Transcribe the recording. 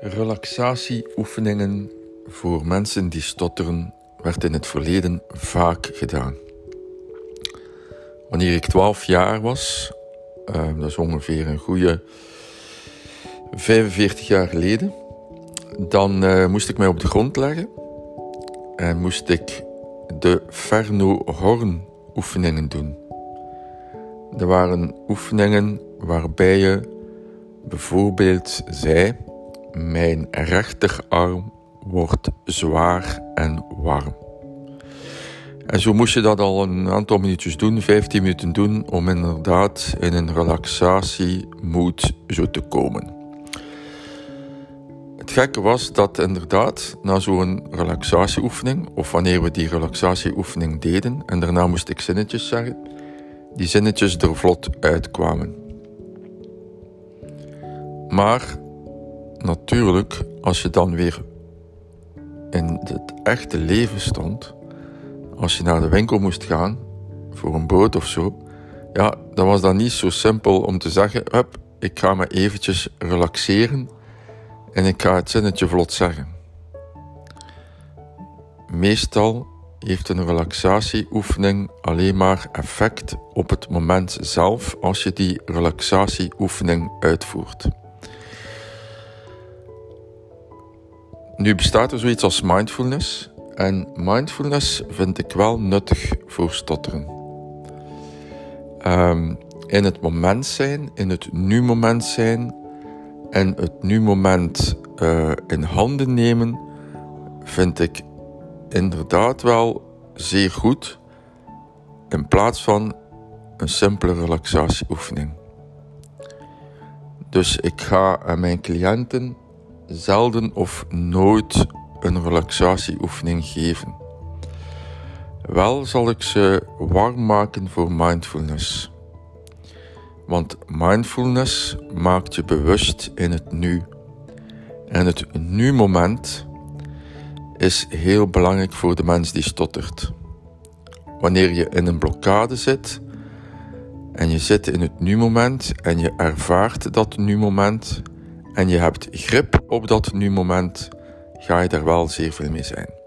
Relaxatieoefeningen voor mensen die stotteren werd in het verleden vaak gedaan. Wanneer ik 12 jaar was, uh, dat is ongeveer een goede 45 jaar geleden, dan uh, moest ik mij op de grond leggen en moest ik de Ferno Horn oefeningen doen. Er waren oefeningen waarbij je bijvoorbeeld zei mijn rechterarm wordt zwaar en warm. En zo moest je dat al een aantal minuutjes doen, 15 minuten doen, om inderdaad in een relaxatiemoed zo te komen. Het gekke was dat inderdaad na zo'n relaxatieoefening, of wanneer we die relaxatieoefening deden, en daarna moest ik zinnetjes zeggen, die zinnetjes er vlot uitkwamen. Maar natuurlijk, als je dan weer in het echte leven stond, als je naar de winkel moest gaan voor een brood of zo, ja, dan was dat niet zo simpel om te zeggen: hup, ik ga me eventjes relaxeren en ik ga het zinnetje vlot zeggen. Meestal heeft een relaxatieoefening alleen maar effect op het moment zelf als je die relaxatieoefening uitvoert. Nu bestaat er zoiets als mindfulness. En mindfulness vind ik wel nuttig voor stotteren. Um, in het moment zijn, in het nu-moment zijn en het nu-moment uh, in handen nemen, vind ik inderdaad wel zeer goed. In plaats van een simpele relaxatieoefening. Dus ik ga aan mijn cliënten zelden of nooit een relaxatieoefening geven. Wel zal ik ze warm maken voor mindfulness. Want mindfulness maakt je bewust in het nu. En het nu-moment is heel belangrijk voor de mens die stottert. Wanneer je in een blokkade zit en je zit in het nu-moment en je ervaart dat nu-moment, en je hebt grip op dat nu moment, ga je daar wel zeer veel mee zijn.